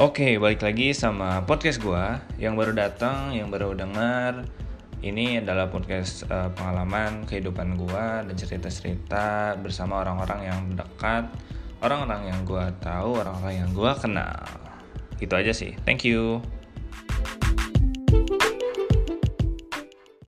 Oke, balik lagi sama podcast gue. yang baru datang, yang baru dengar. Ini adalah podcast uh, pengalaman kehidupan gue dan cerita-cerita bersama orang-orang yang dekat, orang-orang yang gue tahu, orang-orang yang gue kenal. Itu aja sih. Thank you.